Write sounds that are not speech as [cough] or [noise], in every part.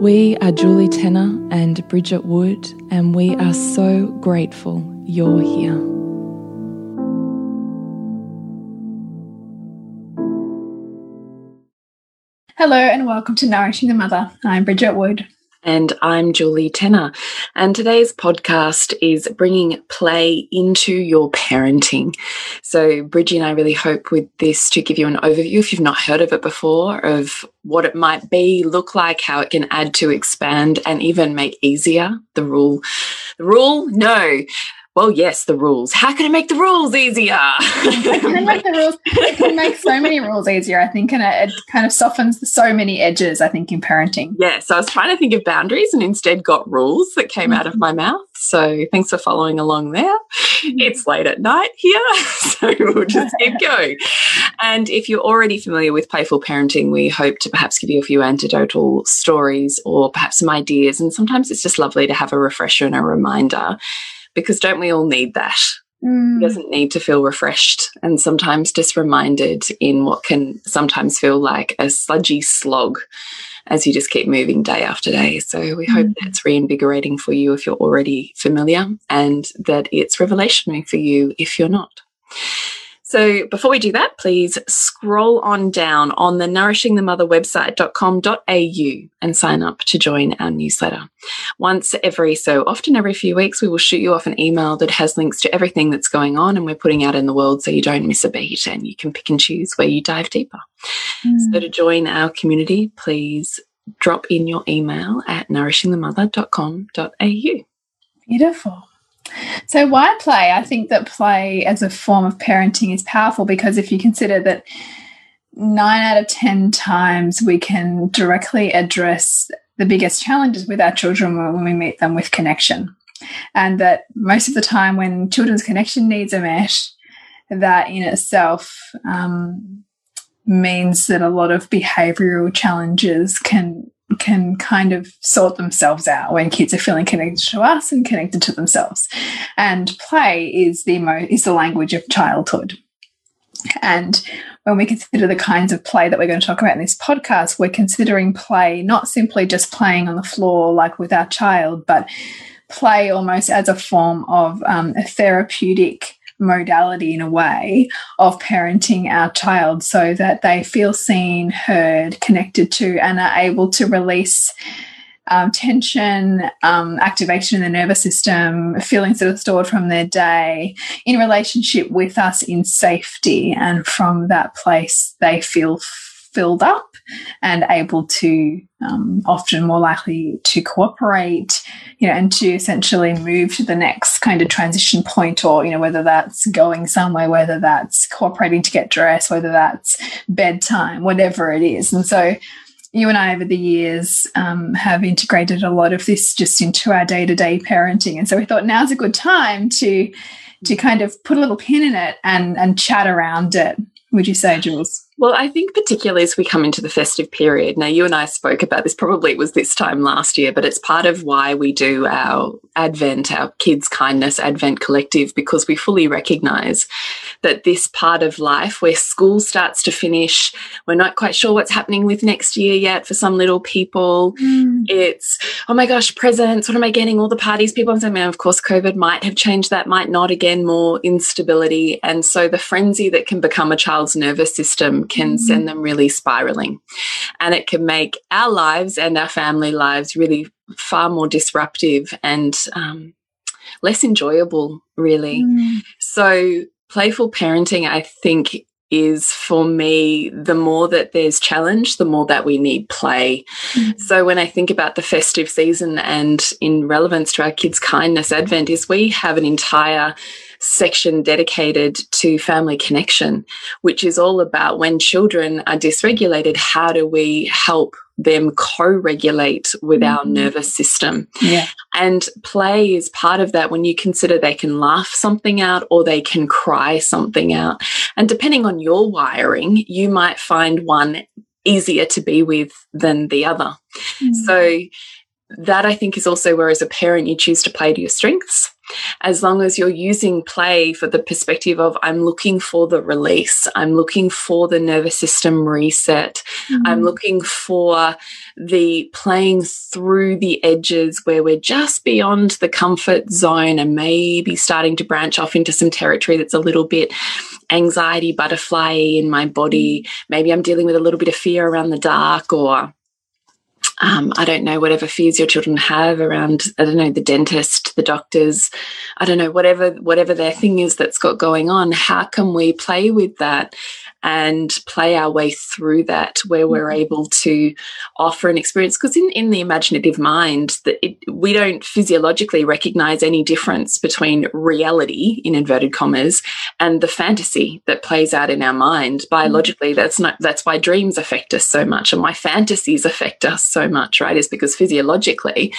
We are Julie Tenner and Bridget Wood, and we are so grateful you're here. Hello, and welcome to Nourishing the Mother. I'm Bridget Wood. And I'm Julie Tenner. And today's podcast is bringing play into your parenting. So, Bridgie and I really hope with this to give you an overview, if you've not heard of it before, of what it might be, look like, how it can add to expand and even make easier the rule. The rule? No well, yes, the rules. How can it make the rules easier? it can make the rules. It can make so many rules easier, I think, and it, it, kind of softens so many edges. I think in parenting. Yeah. So I was trying to think of boundaries, and instead got rules that came mm -hmm. out of my mouth. So thanks for following along there. Mm -hmm. It's late at night here, [laughs] so we'll just keep [laughs] going. And if you're already familiar with playful parenting, we hope to perhaps give you a few anecdotal stories or perhaps some ideas. And sometimes it's just lovely to have a refresher and a reminder because don't we all need that? Mm. doesn't need to feel refreshed and sometimes just reminded in what can sometimes feel like a sludgy slog as you just keep moving day after day. So we mm. hope that's reinvigorating for you if you're already familiar and that it's revelationary for you if you're not. So before we do that, please scroll on down on the nourishingthemotherwebsite.com.au and sign up to join our newsletter. Once every so often, every few weeks, we will shoot you off an email that has links to everything that's going on and we're putting out in the world so you don't miss a beat and you can pick and choose where you dive deeper. Mm. So to join our community, please drop in your email at nourishingthemother.com.au. Beautiful. So, why play? I think that play as a form of parenting is powerful because if you consider that nine out of 10 times we can directly address the biggest challenges with our children when we meet them with connection. And that most of the time, when children's connection needs are met, that in itself um, means that a lot of behavioral challenges can can kind of sort themselves out when kids are feeling connected to us and connected to themselves. And play is the is the language of childhood. And when we consider the kinds of play that we're going to talk about in this podcast, we're considering play not simply just playing on the floor like with our child, but play almost as a form of um, a therapeutic modality in a way of parenting our child so that they feel seen, heard, connected to, and are able to release um, tension, um, activation in the nervous system, feelings that are stored from their day in relationship with us in safety. And from that place, they feel filled up and able to um, often more likely to cooperate, you know, and to essentially move to the next kind of transition point, or you know, whether that's going somewhere, whether that's cooperating to get dressed, whether that's bedtime, whatever it is. And so, you and I over the years um, have integrated a lot of this just into our day to day parenting, and so we thought now's a good time to to kind of put a little pin in it and and chat around it would you say, Jules? Well, I think particularly as we come into the festive period. Now, you and I spoke about this, probably it was this time last year, but it's part of why we do our Advent, our Kids Kindness Advent Collective, because we fully recognize that this part of life where school starts to finish, we're not quite sure what's happening with next year yet for some little people. Mm. It's, oh my gosh, presents, what am I getting? All the parties, people. I mean, of course, COVID might have changed that, might not. Again, more instability. And so the frenzy that can become a child's nervous system can send mm-hmm. them really spiraling. And it can make our lives and our family lives really far more disruptive and um, less enjoyable, really. Mm. So, playful parenting, I think, is for me the more that there's challenge, the more that we need play. Mm. So when I think about the festive season and in relevance to our kids' kindness advent, is we have an entire section dedicated to family connection, which is all about when children are dysregulated, how do we help them co-regulate with our mm-hmm. nervous system. Yeah. And play is part of that when you consider they can laugh something out or they can cry something out. And depending on your wiring, you might find one easier to be with than the other. Mm. So that I think is also where as a parent you choose to play to your strengths as long as you're using play for the perspective of I'm looking for the release, I'm looking for the nervous system reset, mm -hmm. I'm looking for the playing through the edges where we're just beyond the comfort zone and maybe starting to branch off into some territory that's a little bit anxiety butterfly in my body. Mm. Maybe I'm dealing with a little bit of fear around the dark or um, I don't know, whatever fears your children have around, I don't know, the dentist, the doctors, I don't know, whatever, whatever their thing is that's got going on, how can we play with that and play our way through that where we're mm-hmm. able to offer an experience? Because in, in the imaginative mind, that we don't physiologically recognize any difference between reality, in inverted commas, and the fantasy that plays out in our mind. Mm-hmm. Biologically, that's not, that's why dreams affect us so much and why fantasies affect us so much, right? Is because physiologically,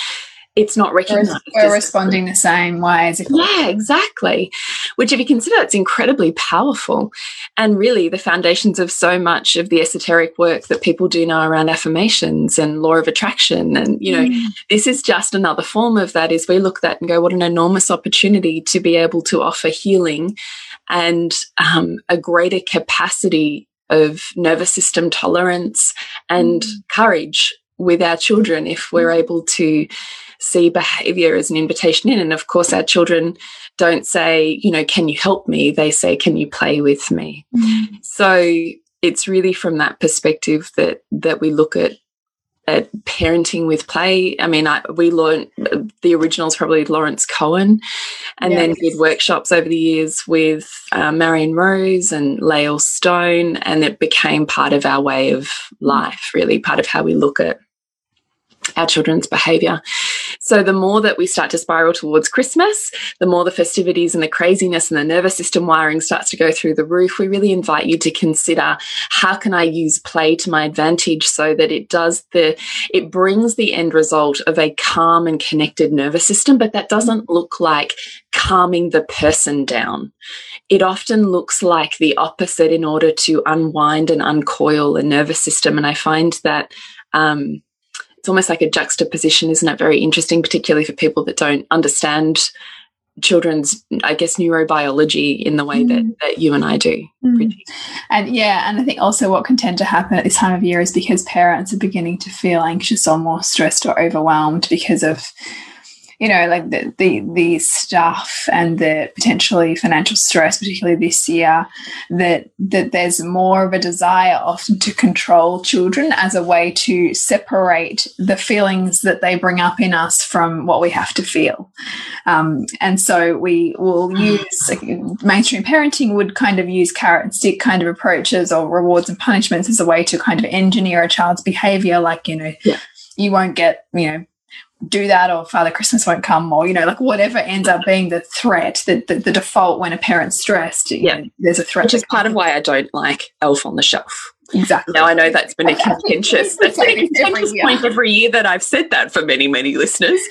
it's not recognized. We're, responding the same way as if Yeah, exactly. Which if you consider it's incredibly powerful and really the foundations of so much of the esoteric work that people do now around affirmations and law of attraction. And, you know, mm. this is just another form of that is we look at that and go, what an enormous opportunity to be able to offer healing and um, a greater capacity of nervous system tolerance and mm. courage with our children if we're mm. able to see behavior as an invitation in. And of course, our children don't say, you know, can you help me? They say, can you play with me? Mm -hmm. So it's really from that perspective that that we look at at parenting with play. I mean, I, we learned the original is probably Lawrence Cohen, and yes. then did workshops over the years with uh, Marion Rose and Lael Stone, and it became part of our way of life, really, part of how we look at our children's behavior. So the more that we start to spiral towards Christmas, the more the festivities and the craziness and the nervous system wiring starts to go through the roof. We really invite you to consider how can I use play to my advantage so that it does the, it brings the end result of a calm and connected nervous system, but that doesn't look like calming the person down. It often looks like the opposite in order to unwind and uncoil a nervous system. And I find that, um, it's almost like a juxtaposition, isn't it? Very interesting, particularly for people that don't understand children's, I guess, neurobiology in the way mm. that, that you and I do. Mm. And yeah, and I think also what can tend to happen at this time of year is because parents are beginning to feel anxious or more stressed or overwhelmed because of you know, like the, the, the stuff and the potentially financial stress, particularly this year, that, that there's more of a desire often to control children as a way to separate the feelings that they bring up in us from what we have to feel. Um, and so we will use like, mainstream parenting would kind of use carrot and stick kind of approaches or rewards and punishments as a way to kind of engineer a child's behavior. Like, you know, yeah. you won't get, you know, do that or Father Christmas won't come or, you know, like whatever ends up being the threat, the, the, the default when a parent's stressed, yeah. Know, there's a threat. Which is part of why I don't like Elf on the Shelf. Exactly. Now I know that's been a contentious, that's been a contentious every point every year that I've said that for many, many listeners,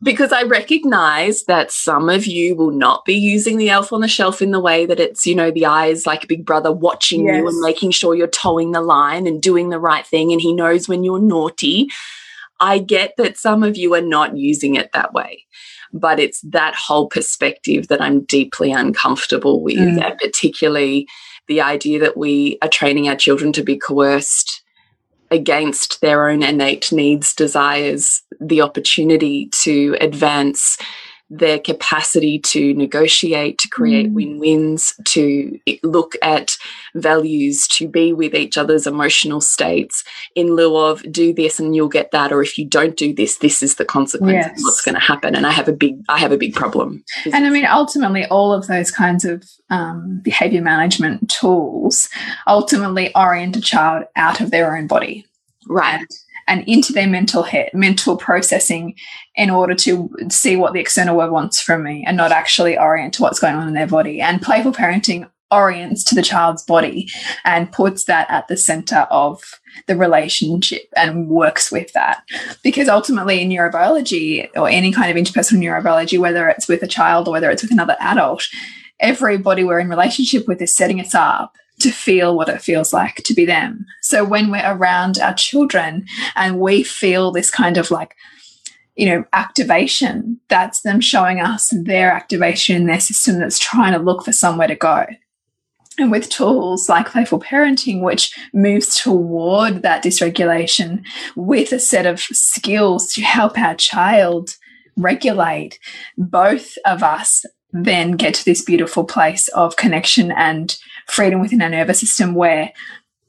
because I recognize that some of you will not be using the elf on the shelf in the way that it's, you know, the eyes like a big brother watching yes. you and making sure you're toeing the line and doing the right thing, and he knows when you're naughty. I get that some of you are not using it that way but it's that whole perspective that I'm deeply uncomfortable with, mm. and particularly the idea that we are training our children to be coerced against their own innate needs, desires, the opportunity to advance their capacity to negotiate, to create mm. win wins, to look at values, to be with each other's emotional states in lieu of do this and you'll get that, or if you don't do this, this is the consequence yes. of what's going to happen. And I have a big, I have a big problem. And I mean, ultimately, all of those kinds of um, behavior management tools ultimately orient a child out of their own body. Right. And and into their mental head, mental processing in order to see what the external world wants from me and not actually orient to what's going on in their body. And playful parenting orients to the child's body and puts that at the center of the relationship and works with that. Because ultimately, in neurobiology or any kind of interpersonal neurobiology, whether it's with a child or whether it's with another adult, everybody we're in relationship with is setting us up to feel what it feels like to be them. So when we're around our children and we feel this kind of like, you know, activation, that's them showing us their activation in their system that's trying to look for somewhere to go. And with tools like playful parenting, which moves toward that dysregulation with a set of skills to help our child regulate, both of us then get to this beautiful place of connection and freedom within our nervous system where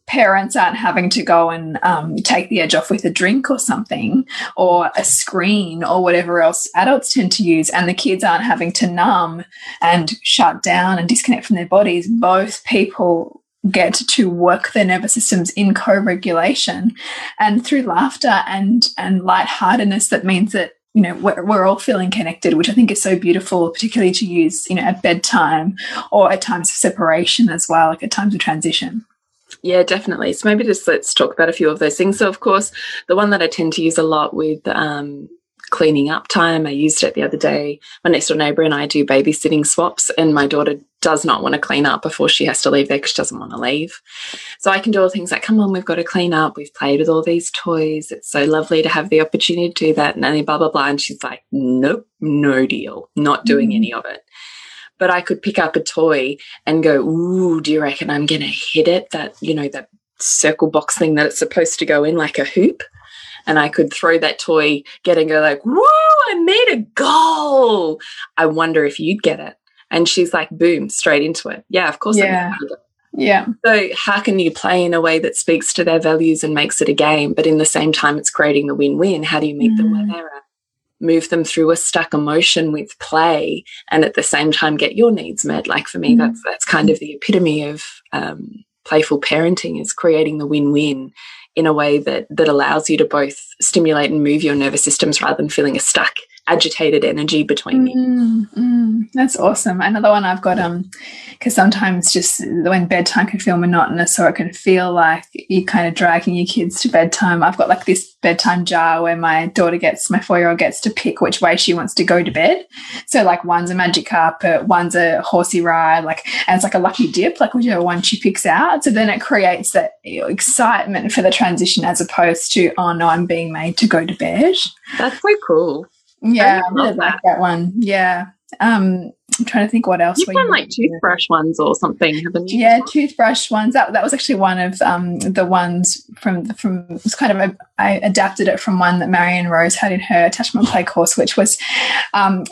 parents aren't having to go and um, take the edge off with a drink or something or a screen or whatever else adults tend to use and the kids aren't having to numb and shut down and disconnect from their bodies. Both people get to work their nervous systems in co-regulation and through laughter and and lightheartedness that means that you know we're, we're all feeling connected which i think is so beautiful particularly to use you know at bedtime or at times of separation as well like at times of transition yeah, definitely. So maybe just let's talk about a few of those things. So, of course, the one that I tend to use a lot with um, cleaning up time, I used it the other day. My next door neighbor and I do babysitting swaps, and my daughter does not want to clean up before she has to leave there because she doesn't want to leave. So I can do all things like, come on, we've got to clean up. We've played with all these toys. It's so lovely to have the opportunity to do that. And then blah, blah, blah. And she's like, nope, no deal, not doing mm. any of it. But I could pick up a toy and go, ooh, do you reckon I'm going to hit it? That, you know, that circle box thing that it's supposed to go in like a hoop. And I could throw that toy, get and go like, woo, I made a goal. I wonder if you'd get it. And she's like, boom, straight into it. Yeah, of course. Yeah. Yeah. So, how can you play in a way that speaks to their values and makes it a game, but in the same time, it's creating the win win? How do you meet mm. them where mm. they're at? Move them through a stuck emotion with play, and at the same time, get your needs met. Like for me, mm. that's that's kind of the epitome of um, playful parenting is creating the win win in a way that that allows you to both stimulate and move your nervous systems rather than feeling stuck agitated energy between you. Mm, mm, that's awesome. Another one I've got, um, because sometimes just when bedtime can feel monotonous or it can feel like you're kind of dragging your kids to bedtime. I've got like this bedtime jar where my daughter gets, my four year old gets to pick which way she wants to go to bed. So like one's a magic carpet, one's a horsey ride, like, and it's like a lucky dip, like whichever one she picks out. So then it creates that excitement for the transition as opposed to, oh no, I'm being made to go to bed. That's so cool. Yeah, I really like that one. Yeah. Um, I'm trying to think what else. You've done like toothbrush ones or something, haven't you? Yeah, toothbrush ones. That that was actually one of um, the ones from from. It was kind of a, I adapted it from one that Marion Rose had in her attachment play course, which was um,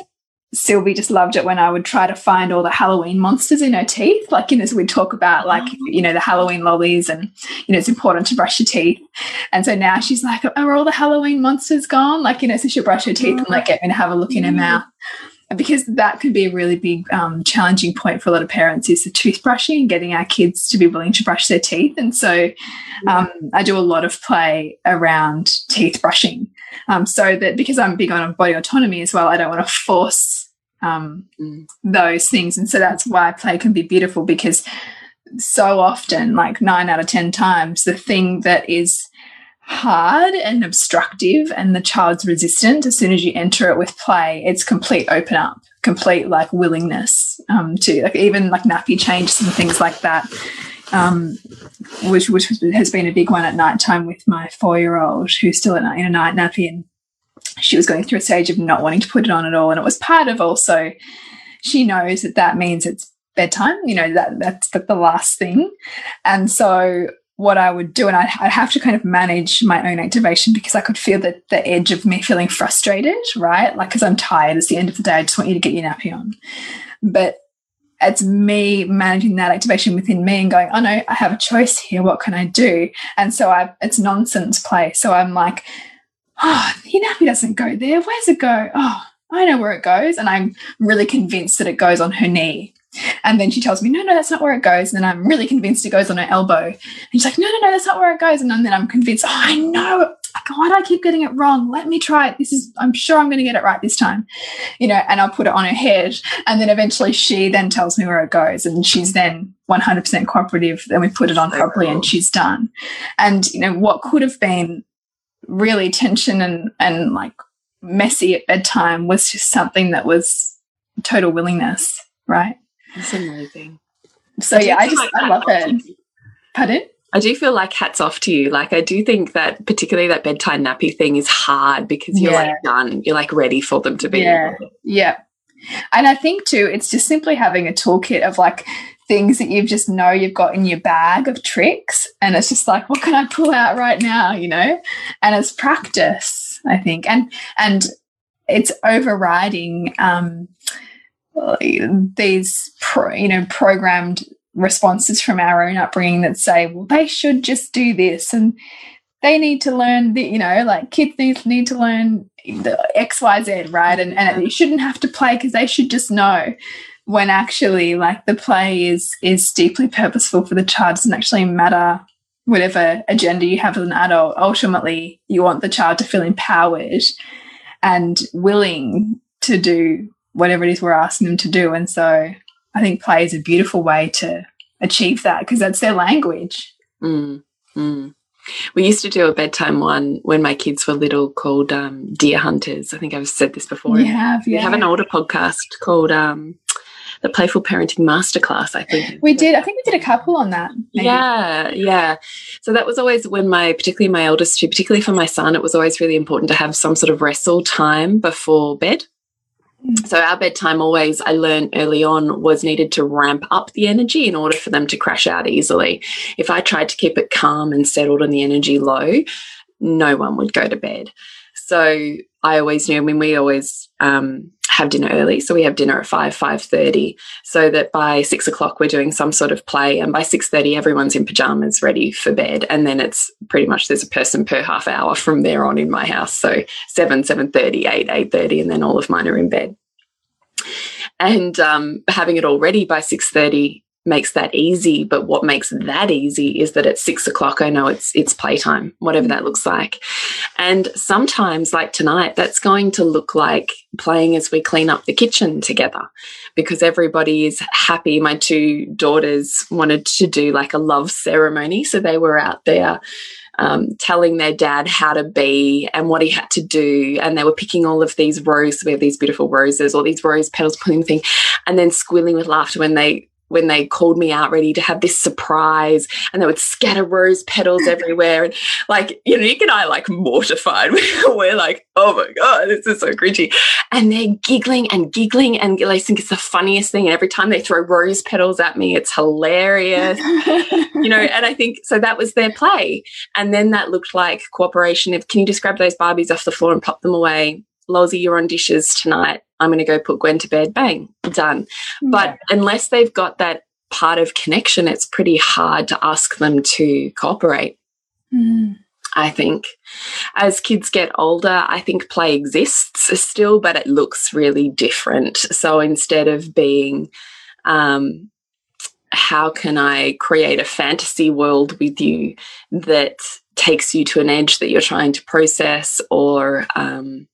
Sylvie just loved it when I would try to find all the Halloween monsters in her teeth. Like, you know, so we'd talk about like, oh. you know, the Halloween lollies and, you know, it's important to brush your teeth. And so now she's like, are all the Halloween monsters gone? Like, you know, so she'll brush her teeth and like oh. get me to have a look in her mouth. Because that can be a really big um, challenging point for a lot of parents is the toothbrushing and getting our kids to be willing to brush their teeth. And so um, I do a lot of play around teeth brushing. Um, so that because I'm big on body autonomy as well, I don't want to force um, mm. those things. And so that's why play can be beautiful because so often, like nine out of 10 times, the thing that is hard and obstructive and the child's resistant, as soon as you enter it with play, it's complete open up, complete like willingness um, to like even like nappy changes and things like that. Um, which which has been a big one at night time with my four year old who's still in a night nappy and she was going through a stage of not wanting to put it on at all and it was part of also she knows that that means it's bedtime you know that that's the, the last thing and so what I would do, and I'd, I'd, have to kind of manage my own activation because I could feel the, the edge of me feeling frustrated, right? Like, because I'm tired, it's the end of the day, I just want you to get your nappy on. But it's me managing that activation within me and going, oh no, I have a choice here. What can I do? And so I, it's nonsense play. So I'm like, oh, your nappy doesn't go there. Where's it go? Oh, I know where it goes. And I'm really convinced that it goes on her knee. And then she tells me, no, no, that's not where it goes. And then I'm really convinced it goes on her elbow. And she's like, no, no, no, that's not where it goes. And then I'm convinced, oh, I know. Why do I keep getting it wrong? Let me try it. This is, I'm sure I'm going to get it right this time. You know, and I'll put it on her head. And then eventually she then tells me where it goes. And she's then 100% cooperative. Then we put it on properly and she's done. And, you know, what could have been really tension and, and like messy at bedtime was just something that was total willingness, right? It's amazing. So yeah, I just like I love it. Pardon? I do feel like hats off to you. Like I do think that particularly that bedtime nappy thing is hard because you're yeah. like done. You're like ready for them to be. Yeah. Yeah. And I think too, it's just simply having a toolkit of like things that you've just know you've got in your bag of tricks. And it's just like, what can I pull out right now? You know? And it's practice, I think. And and it's overriding um these pro, you know programmed responses from our own upbringing that say well they should just do this and they need to learn the you know like kids need, need to learn the xyz right? And, and you shouldn't have to play because they should just know when actually like the play is is deeply purposeful for the child. Doesn't actually matter whatever agenda you have as an adult. Ultimately you want the child to feel empowered and willing to do whatever it is we're asking them to do. And so I think play is a beautiful way to achieve that because that's their language. Mm, mm. We used to do a bedtime one when my kids were little called um, Deer Hunters. I think I've said this before. You have, yeah. We have an older podcast called um, the Playful Parenting Masterclass, I think. We did. I think we did a couple on that. Maybe. Yeah, yeah. So that was always when my, particularly my eldest two, particularly for my son, it was always really important to have some sort of wrestle time before bed. So our bedtime always, I learned early on, was needed to ramp up the energy in order for them to crash out easily. If I tried to keep it calm and settled and the energy low, no one would go to bed. So I always knew, I mean, we always um, have dinner early. So we have dinner at 5, 5.30, so that by 6 o'clock we're doing some sort of play. And by 6.30, everyone's in pajamas ready for bed. And then it's pretty much there's a person per half hour from there on in my house. So 7, 7.30, 8, 8.30, and then all of mine are in bed. And um, having it all ready by 6.30 makes that easy. But what makes that easy is that at six o'clock, I know it's it's playtime, whatever that looks like. And sometimes, like tonight, that's going to look like playing as we clean up the kitchen together because everybody is happy. My two daughters wanted to do like a love ceremony. So they were out there um, telling their dad how to be and what he had to do. And they were picking all of these roses. We have these beautiful roses, all these rose petals, putting thing, and then squealing with laughter when they when they called me out ready to have this surprise and they would scatter rose petals [laughs] everywhere and like you know Nick and I like mortified. [laughs] We're like oh my god this is so cringy. And they're giggling and giggling and they think it's the funniest thing and every time they throw rose petals at me it's hilarious. [laughs] You know and I think so that was their play. And then that looked like cooperation of can you just grab those Barbies off the floor and pop them away? Lozzie, you're on dishes tonight. I'm going to go put Gwen to bed. Bang, done. Yeah. But unless they've got that part of connection, it's pretty hard to ask them to cooperate. Mm. I think. As kids get older, I think play exists still, but it looks really different. So instead of being, um, how can I create a fantasy world with you that takes you to an edge that you're trying to process or, um,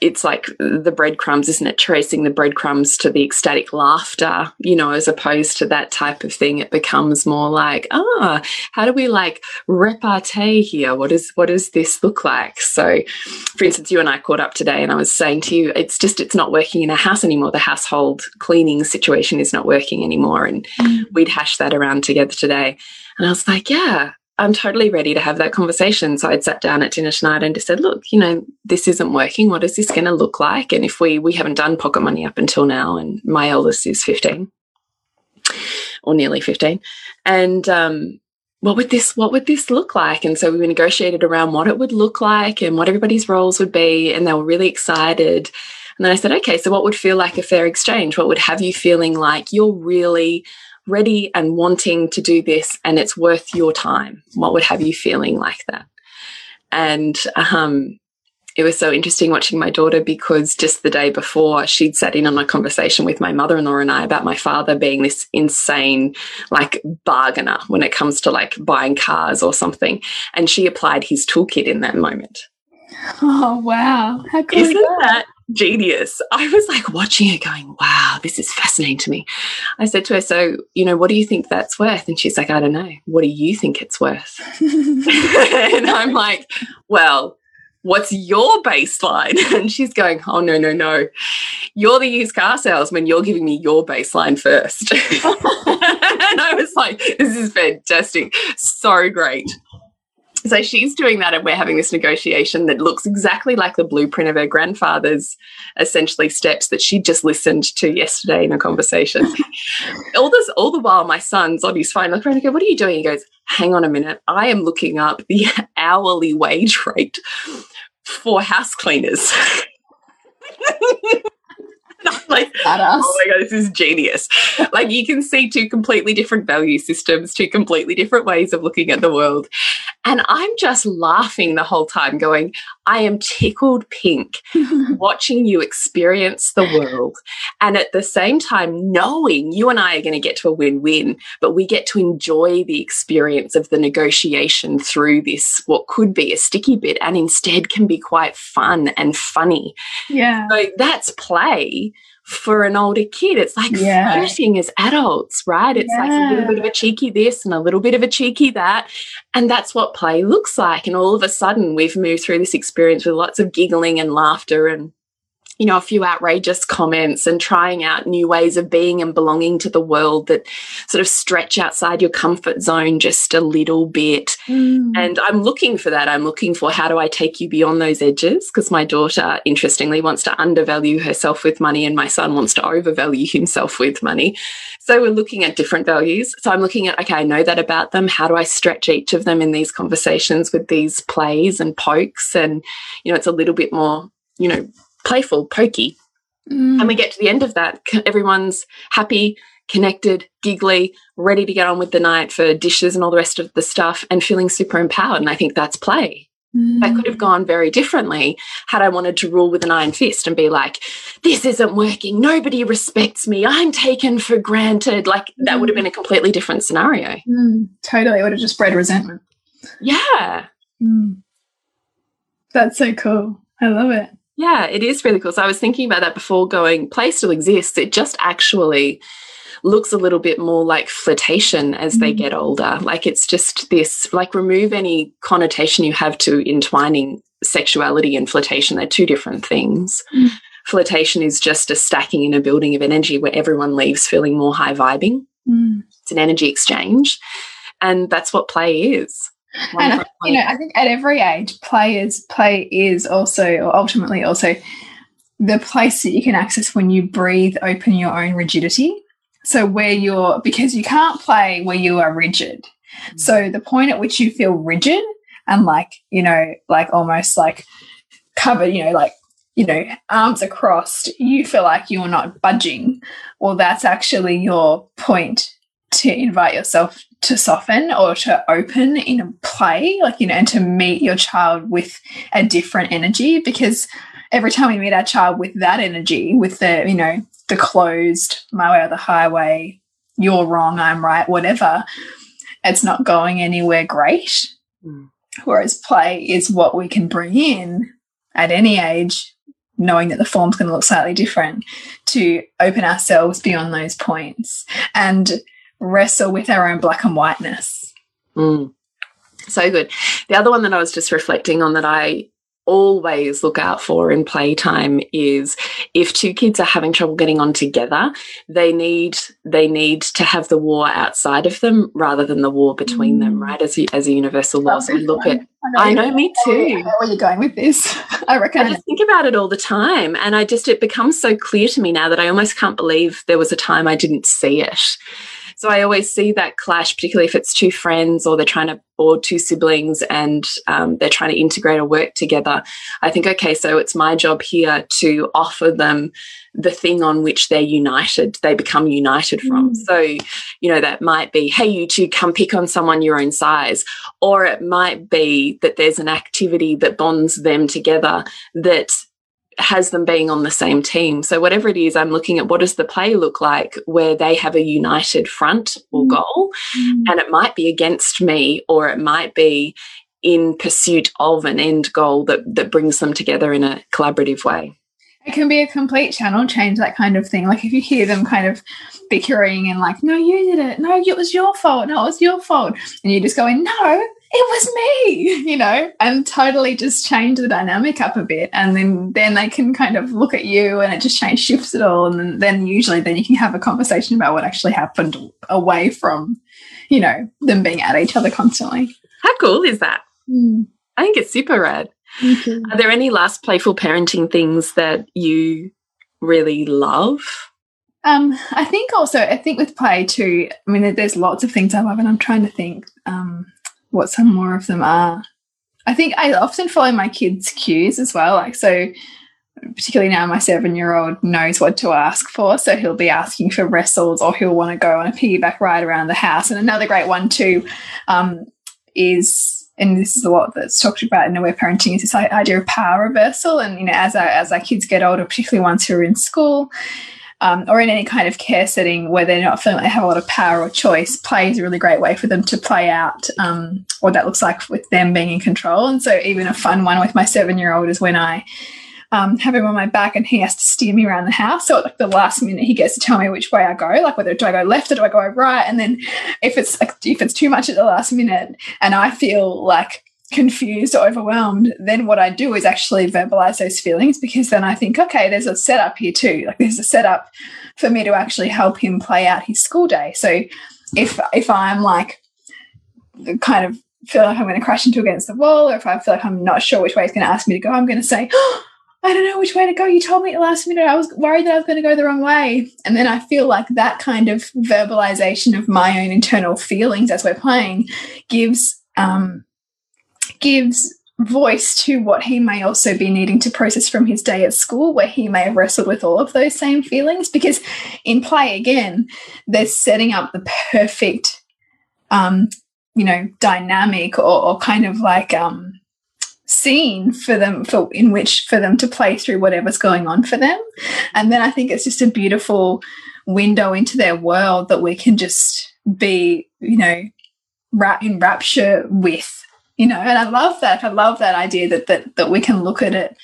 it's like the breadcrumbs, isn't it? Tracing the breadcrumbs to the ecstatic laughter, you know, as opposed to that type of thing. It becomes more like, ah, how do we like repartee here? What is what does this look like? So, for instance, you and I caught up today, and I was saying to you, it's just it's not working in a house anymore. The household cleaning situation is not working anymore, and mm. we'd hash that around together today. And I was like, yeah, I'm totally ready to have that conversation. So I'd sat down at dinner tonight and just said, look, you know, this isn't working. What is this going to look like? And if we, we haven't done pocket money up until now, and my eldest is 15 or nearly 15. And, um, what would this what would this look like and so we negotiated around what it would look like and what everybody's roles would be and they were really excited and then i said okay so what would feel like a fair exchange what would have you feeling like you're really ready and wanting to do this and it's worth your time? What would have you feeling like that? And um, it was so interesting watching my daughter because just the day before she'd sat in on a conversation with my mother-in-law and I about my father being this insane like bargainer when it comes to like buying cars or something. And she applied his toolkit in that moment. Oh wow. How cool Isn't that? that genius. I was like watching it going, wow, this is fascinating to me. I said to her, so, you know, what do you think that's worth? And she's like, I don't know. What do you think it's worth? [laughs] [laughs] and I'm like, well, what's your baseline? [laughs] And she's going, oh, no, no, no. You're the used car salesman. You're giving me your baseline first. and I was like, this is fantastic. So great. So she's doing that, and we're having this negotiation that looks exactly like the blueprint of her grandfather's essentially steps that she just listened to yesterday in a conversation. [laughs] all this, all the while, my son's on his phone, looking around and go, "What are you doing?" He goes, "Hang on a minute, I am looking up the [laughs] hourly wage rate for house cleaners." [laughs] [laughs] like, oh my god, this is genius. like you can see two completely different value systems, two completely different ways of looking at the world. And I'm just laughing the whole time, going, I am tickled pink [laughs] watching you experience the world. And at the same time, knowing you and I are going to get to a win win, but we get to enjoy the experience of the negotiation through this, what could be a sticky bit, and instead can be quite fun and funny. Yeah. So that's play for an older kid. It's like yeah. flirting as adults, right? It's yeah. like a little bit of a cheeky this and a little bit of a cheeky that. And that's what play looks like. And all of a sudden, we've moved through this experience with lots of giggling and laughter and you know, a few outrageous comments and trying out new ways of being and belonging to the world that sort of stretch outside your comfort zone just a little bit. Mm. And I'm looking for that. I'm looking for how do I take you beyond those edges? Because my daughter, interestingly, wants to undervalue herself with money and my son wants to overvalue himself with money. So we're looking at different values. So I'm looking at, okay, I know that about them. How do I stretch each of them in these conversations with these plays and pokes? And, you know, it's a little bit more, you know, playful, pokey. Mm. And we get to the end of that, everyone's happy, connected, giggly, ready to get on with the night for dishes and all the rest of the stuff and feeling super empowered. And I think that's play. Mm. That could have gone very differently had I wanted to rule with an iron fist and be like, this isn't working. Nobody respects me. I'm taken for granted. Like that would have been a completely different scenario. Mm. Totally. It would have just bred resentment. Yeah. Mm. That's so cool. I love it. Yeah, it is really cool. So I was thinking about that before going, play still exists. It just actually looks a little bit more like flirtation as mm. they get older. Like it's just this, like remove any connotation you have to entwining sexuality and flirtation. They're two different things. Mm. Flirtation is just a stacking in a building of energy where everyone leaves feeling more high vibing. Mm. It's an energy exchange. And that's what play is and you know, I think at every age, players play is also, or ultimately also, the place that you can access when you breathe open your own rigidity. So where you're because you can't play where you are rigid. Mm. So the point at which you feel rigid and like you know, like almost like covered, you know, like you know, arms are crossed, you feel like you're not budging. Well, that's actually your point to invite yourself to soften or to open in a play, like, you know, and to meet your child with a different energy because every time we meet our child with that energy, with the, you know, the closed, my way or the highway, you're wrong, I'm right, whatever, it's not going anywhere great. Mm. Whereas play is what we can bring in at any age knowing that the form's going to look slightly different, to open ourselves beyond those points and wrestle with our own black and whiteness. Mm. So good. The other one that I was just reflecting on that I always look out for in playtime is if two kids are having trouble getting on together they need they need to have the war outside of them rather than the war between mm. them right as a, as a universal law so look at I know, I know me too where you're going with this [laughs] I reckon I just think about it all the time and I just it becomes so clear to me now that I almost can't believe there was a time I didn't see it so I always see that clash, particularly if it's two friends or they're trying to, or two siblings and um, they're trying to integrate or work together. I think, okay, so it's my job here to offer them the thing on which they're united, they become united from. Mm. So, you know, that might be, hey, you two come pick on someone your own size. Or it might be that there's an activity that bonds them together that has them being on the same team. So whatever it is, I'm looking at what does the play look like where they have a united front or mm. goal, mm. and it might be against me, or it might be in pursuit of an end goal that that brings them together in a collaborative way. It can be a complete channel change, that kind of thing. Like if you hear them kind of bickering and like, no, you did it. No, it was your fault. No, it was your fault. And you just going, no, it was me, [laughs] you know, and totally just change the dynamic up a bit. And then, then they can kind of look at you and it just change shifts it all. And then, then usually then you can have a conversation about what actually happened away from, you know, them being at each other constantly. How cool is that? Mm. I think it's super rad. Are there any last playful parenting things that you really love? Um, I think also, I think with play too, I mean, there's lots of things I love, and I'm trying to think. Um, what some more of them are. I think I often follow my kids' cues as well. Like, so particularly now my seven year old knows what to ask for. So he'll be asking for wrestles or he'll want to go on a piggyback ride around the house. And another great one, too, um, is, and this is a lot that's talked about in the aware parenting, is this idea of power reversal. And, you know, as our, as our kids get older, particularly ones who are in school, um, or in any kind of care setting where they're not feeling like they have a lot of power or choice, play is a really great way for them to play out um, what that looks like with them being in control. And so, even a fun one with my seven year old is when I um, have him on my back and he has to steer me around the house. So, like the last minute, he gets to tell me which way I go, like whether do I go left or do I go right. And then if it's like, if it's too much at the last minute, and I feel like confused overwhelmed, then what I do is actually verbalize those feelings because then I think, okay, there's a setup here too. Like there's a setup for me to actually help him play out his school day. So if if I'm like kind of feel like I'm going to crash into against the wall, or if I feel like I'm not sure which way it's going to ask me to go, I'm going to say, oh, [gasps] I don't know which way to go. You told me at the last minute. I was worried that I was going to go the wrong way. And then I feel like that kind of verbalization of my own internal feelings as we're playing gives um, gives voice to what he may also be needing to process from his day at school, where he may have wrestled with all of those same feelings. Because in play, again, they're setting up the perfect, um, you know, dynamic or, or kind of like um, scene for them for in which for them to play through whatever's going on for them. And then I think it's just a beautiful window into their world that we can just be, you know, in rapture with you know and i love that i love that idea that that that we can look at it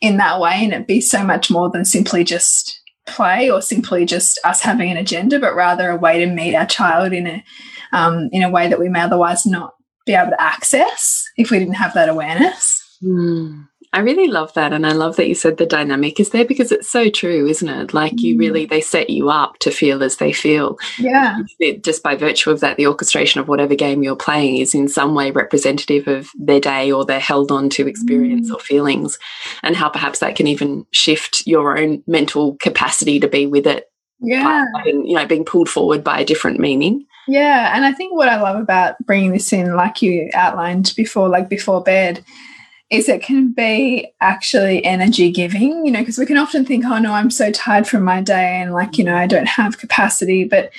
in that way and it be so much more than simply just play or simply just us having an agenda but rather a way to meet our child in a um, in a way that we may otherwise not be able to access if we didn't have that awareness mm. I really love that. And I love that you said the dynamic is there because it's so true, isn't it? Like you mm. really, they set you up to feel as they feel. Yeah. Just by virtue of that, the orchestration of whatever game you're playing is in some way representative of their day or their held on to experience mm. or feelings, and how perhaps that can even shift your own mental capacity to be with it. Yeah. And, you know, being pulled forward by a different meaning. Yeah. And I think what I love about bringing this in, like you outlined before, like before bed, is it can be actually energy giving, you know, because we can often think, oh no, I'm so tired from my day and like, you know, I don't have capacity. But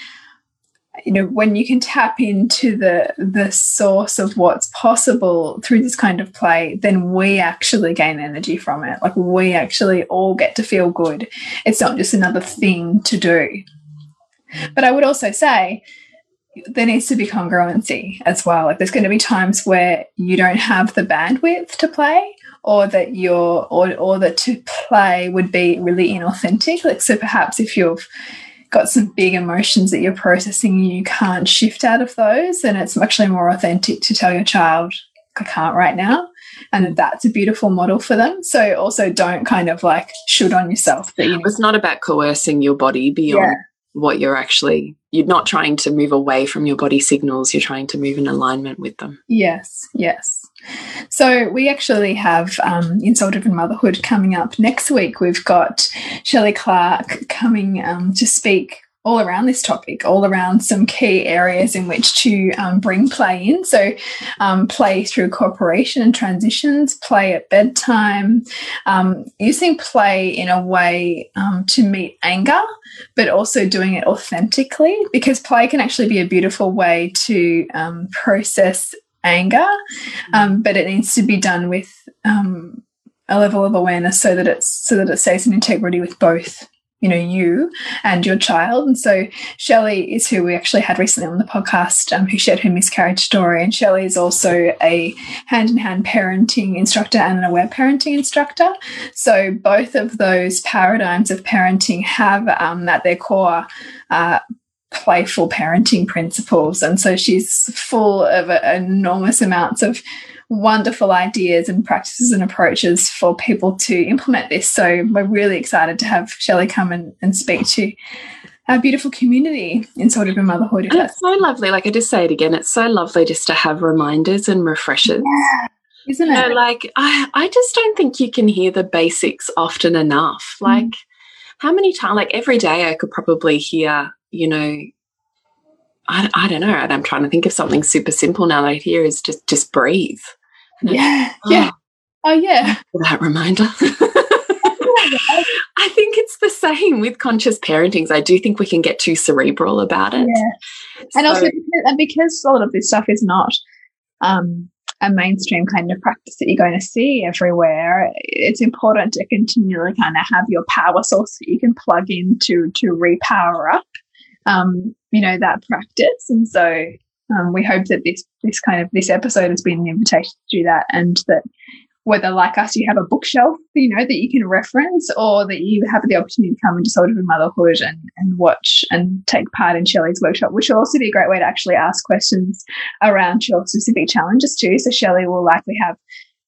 you know, when you can tap into the the source of what's possible through this kind of play, then we actually gain energy from it. Like we actually all get to feel good. It's not just another thing to do. But I would also say there needs to be congruency as well. Like there's going to be times where you don't have the bandwidth to play, or that you're or or that to play would be really inauthentic like so perhaps if you've got some big emotions that you're processing and you can't shift out of those then it's actually more authentic to tell your child i can't right now and that's a beautiful model for them so also don't kind of like shoot on yourself that you know, it's not about coercing your body beyond yeah. What you're actually you're not trying to move away from your body signals you're trying to move in alignment with them yes yes so we actually have um, in Soul Driven Motherhood coming up next week. We've got Shelley Clark coming um, to speak all around this topic, all around some key areas in which to um, bring play in. So, um, play through cooperation and transitions, play at bedtime, um, using play in a way um, to meet anger, but also doing it authentically because play can actually be a beautiful way to um, process anger, um, but it needs to be done with a level of awareness so that it's so that it stays in integrity with both you know you and your child. And so Shelley is who we actually had recently on the podcast um, who shared her miscarriage story. And Shelley is also a hand-in-hand -hand parenting instructor and an aware parenting instructor. So both of those paradigms of parenting have um, at their core uh, playful parenting principles. And so she's full of enormous amounts of wonderful ideas and practices and approaches for people to implement this. So we're really excited to have Shelley come and, and speak to our beautiful community in sort of a Motherhood. it's so lovely. Like I just say it again, it's so lovely just to have reminders and refreshers. Yeah. Isn't you it? Know, like I, I just don't think you can hear the basics often enough. Mm. Like mm. how many times like every day I could probably hear you know, I, I don't know. I'm trying to think of something super simple now that I hear is just just breathe. [laughs] yeah, oh, yeah. Oh yeah. That reminder. [laughs] I think it's the same with conscious parentings. I do think we can get too cerebral about it. Yeah. And also and because a lot of this stuff is not um, a mainstream kind of practice that you're going to see everywhere, it's important to continually kind of have your power source that you can plug in to to repower up um, you know, that practice. And so um, we hope that this this kind of this episode has been an invitation to do that, and that whether like us you have a bookshelf, you know, that you can reference, or that you have the opportunity to come into Soul Driven Motherhood and and watch and take part in Shelley's workshop, which will also be a great way to actually ask questions around your specific challenges too. So Shelley will likely have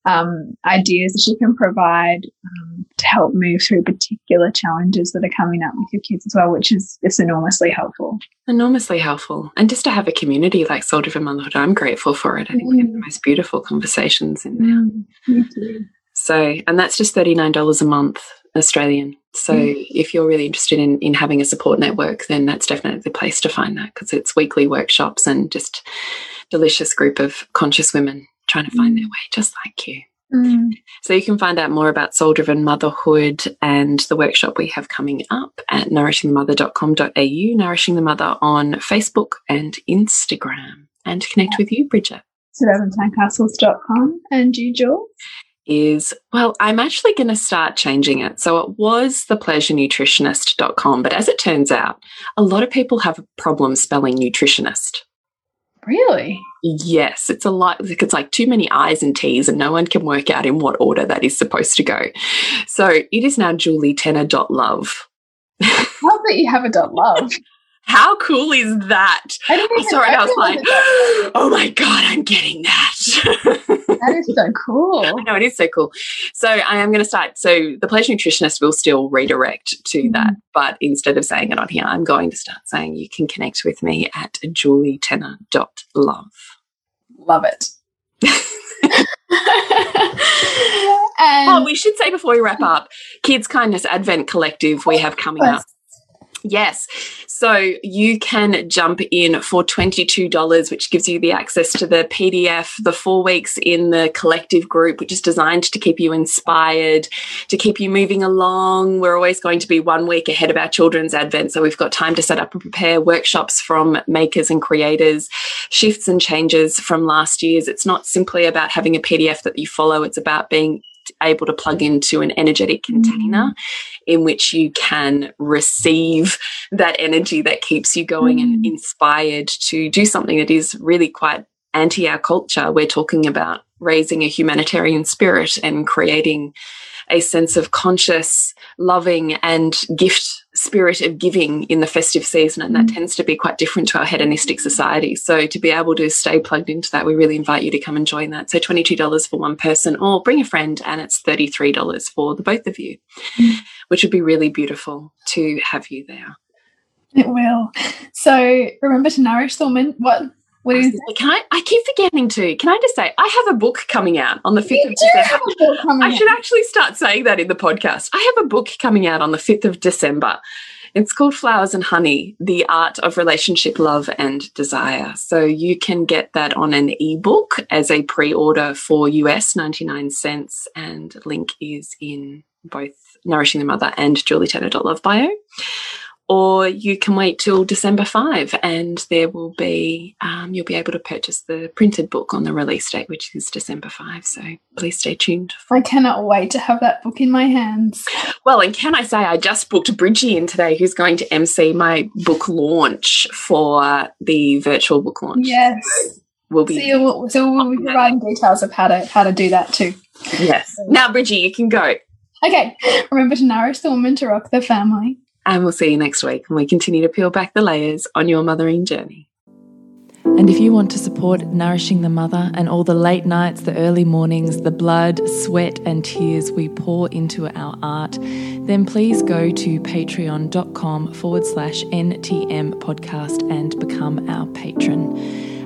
um, ideas that she can provide um, to help move through particular challenges that are coming up with your kids as well, which is just enormously helpful. Enormously helpful. And just to have a community like Soul Driven Motherhood, I'm grateful for it. I think mm. we have the mm. most beautiful conversations in there. Mm, so, and that's just $39 a month Australian. So mm. if you're really interested in, in having a support network, then that's definitely the place to find that because it's weekly workshops and just delicious group of conscious women trying to find their mm. way just like you. Mm. So you can find out more about soul driven motherhood and the workshop we have coming up at nourishingthemother.com.au, Nourishing the Mother on Facebook and Instagram. And connect with you, Bridget. SuburbanSandcastles.com. And you, Jules? Is well, I'm actually going to start changing it. So it was thepleasurenutritionist.com, but as it turns out, a lot of people have a problem spelling nutritionist. Really? Yes, it's a lot. It's like too many I's and T's, and no one can work out in what order that is supposed to go. So it is now julietenner.love. Love Love that you have a dot love. [laughs] How cool is that? I don't even, sorry, I, I was like, [gasps] oh my God, I'm getting that. [laughs] that is so cool. I know, it is so cool. So I am going to start. So the pleasure nutritionist will still redirect to mm -hmm. that, but instead of saying it on here, I'm going to start saying you can connect with me at julietenner.love. Love it. [laughs] [laughs] oh, we should say before we wrap up, Kids Kindness Advent Collective we have coming up. Yes. So you can jump in for $22, which gives you the access to the PDF, the four weeks in the collective group, which is designed to keep you inspired, to keep you moving along. We're always going to be one week ahead of our children's advent. So we've got time to set up and prepare workshops from makers and creators, shifts and changes from last year's. It's not simply about having a PDF that you follow. It's about being able to plug into an energetic container mm. in which you can receive that energy that keeps you going mm. and inspired to do something that is really quite anti our culture. We're talking about raising a humanitarian spirit and creating a sense of conscious, loving, and gift spirit of giving in the festive season. And that mm. tends to be quite different to our hedonistic society. So to be able to stay plugged into that, we really invite you to come and join that. So $22 for one person or bring a friend and it's $33 for the both of you, mm. which would be really beautiful to have you there. It will. So remember to nourish the woman. What what is can I I keep forgetting to. Can I just say I have a book coming out on the 5th of December. I should actually start saying that in the podcast. I have a book coming out on the 5th of December. It's called Flowers and Honey: The Art of Relationship, Love and Desire. So you can get that on an ebook as a pre-order for US 99 cents and link is in both Nourishing the Mother and julietenner.love bio or you can wait till December 5 and there will be, um, you'll be able to purchase the printed book on the release date, which is December 5. So please stay tuned. I cannot wait to have that book in my hands. Well, and can I say, I just booked Bridgie in today, who's going to MC my book launch for the virtual book launch. Yes. we'll be. So, you'll, so we'll be providing details of how to how to do that too. Yes. Now, Bridgie, you can go. Okay. Remember to nourish the woman to rock the family. And we'll see you next week when we continue to peel back the layers on your mothering journey. And if you want to support Nourishing the Mother and all the late nights, the early mornings, the blood, sweat, and tears we pour into our art, then please go to patreon.com forward slash NTM podcast and become our patron.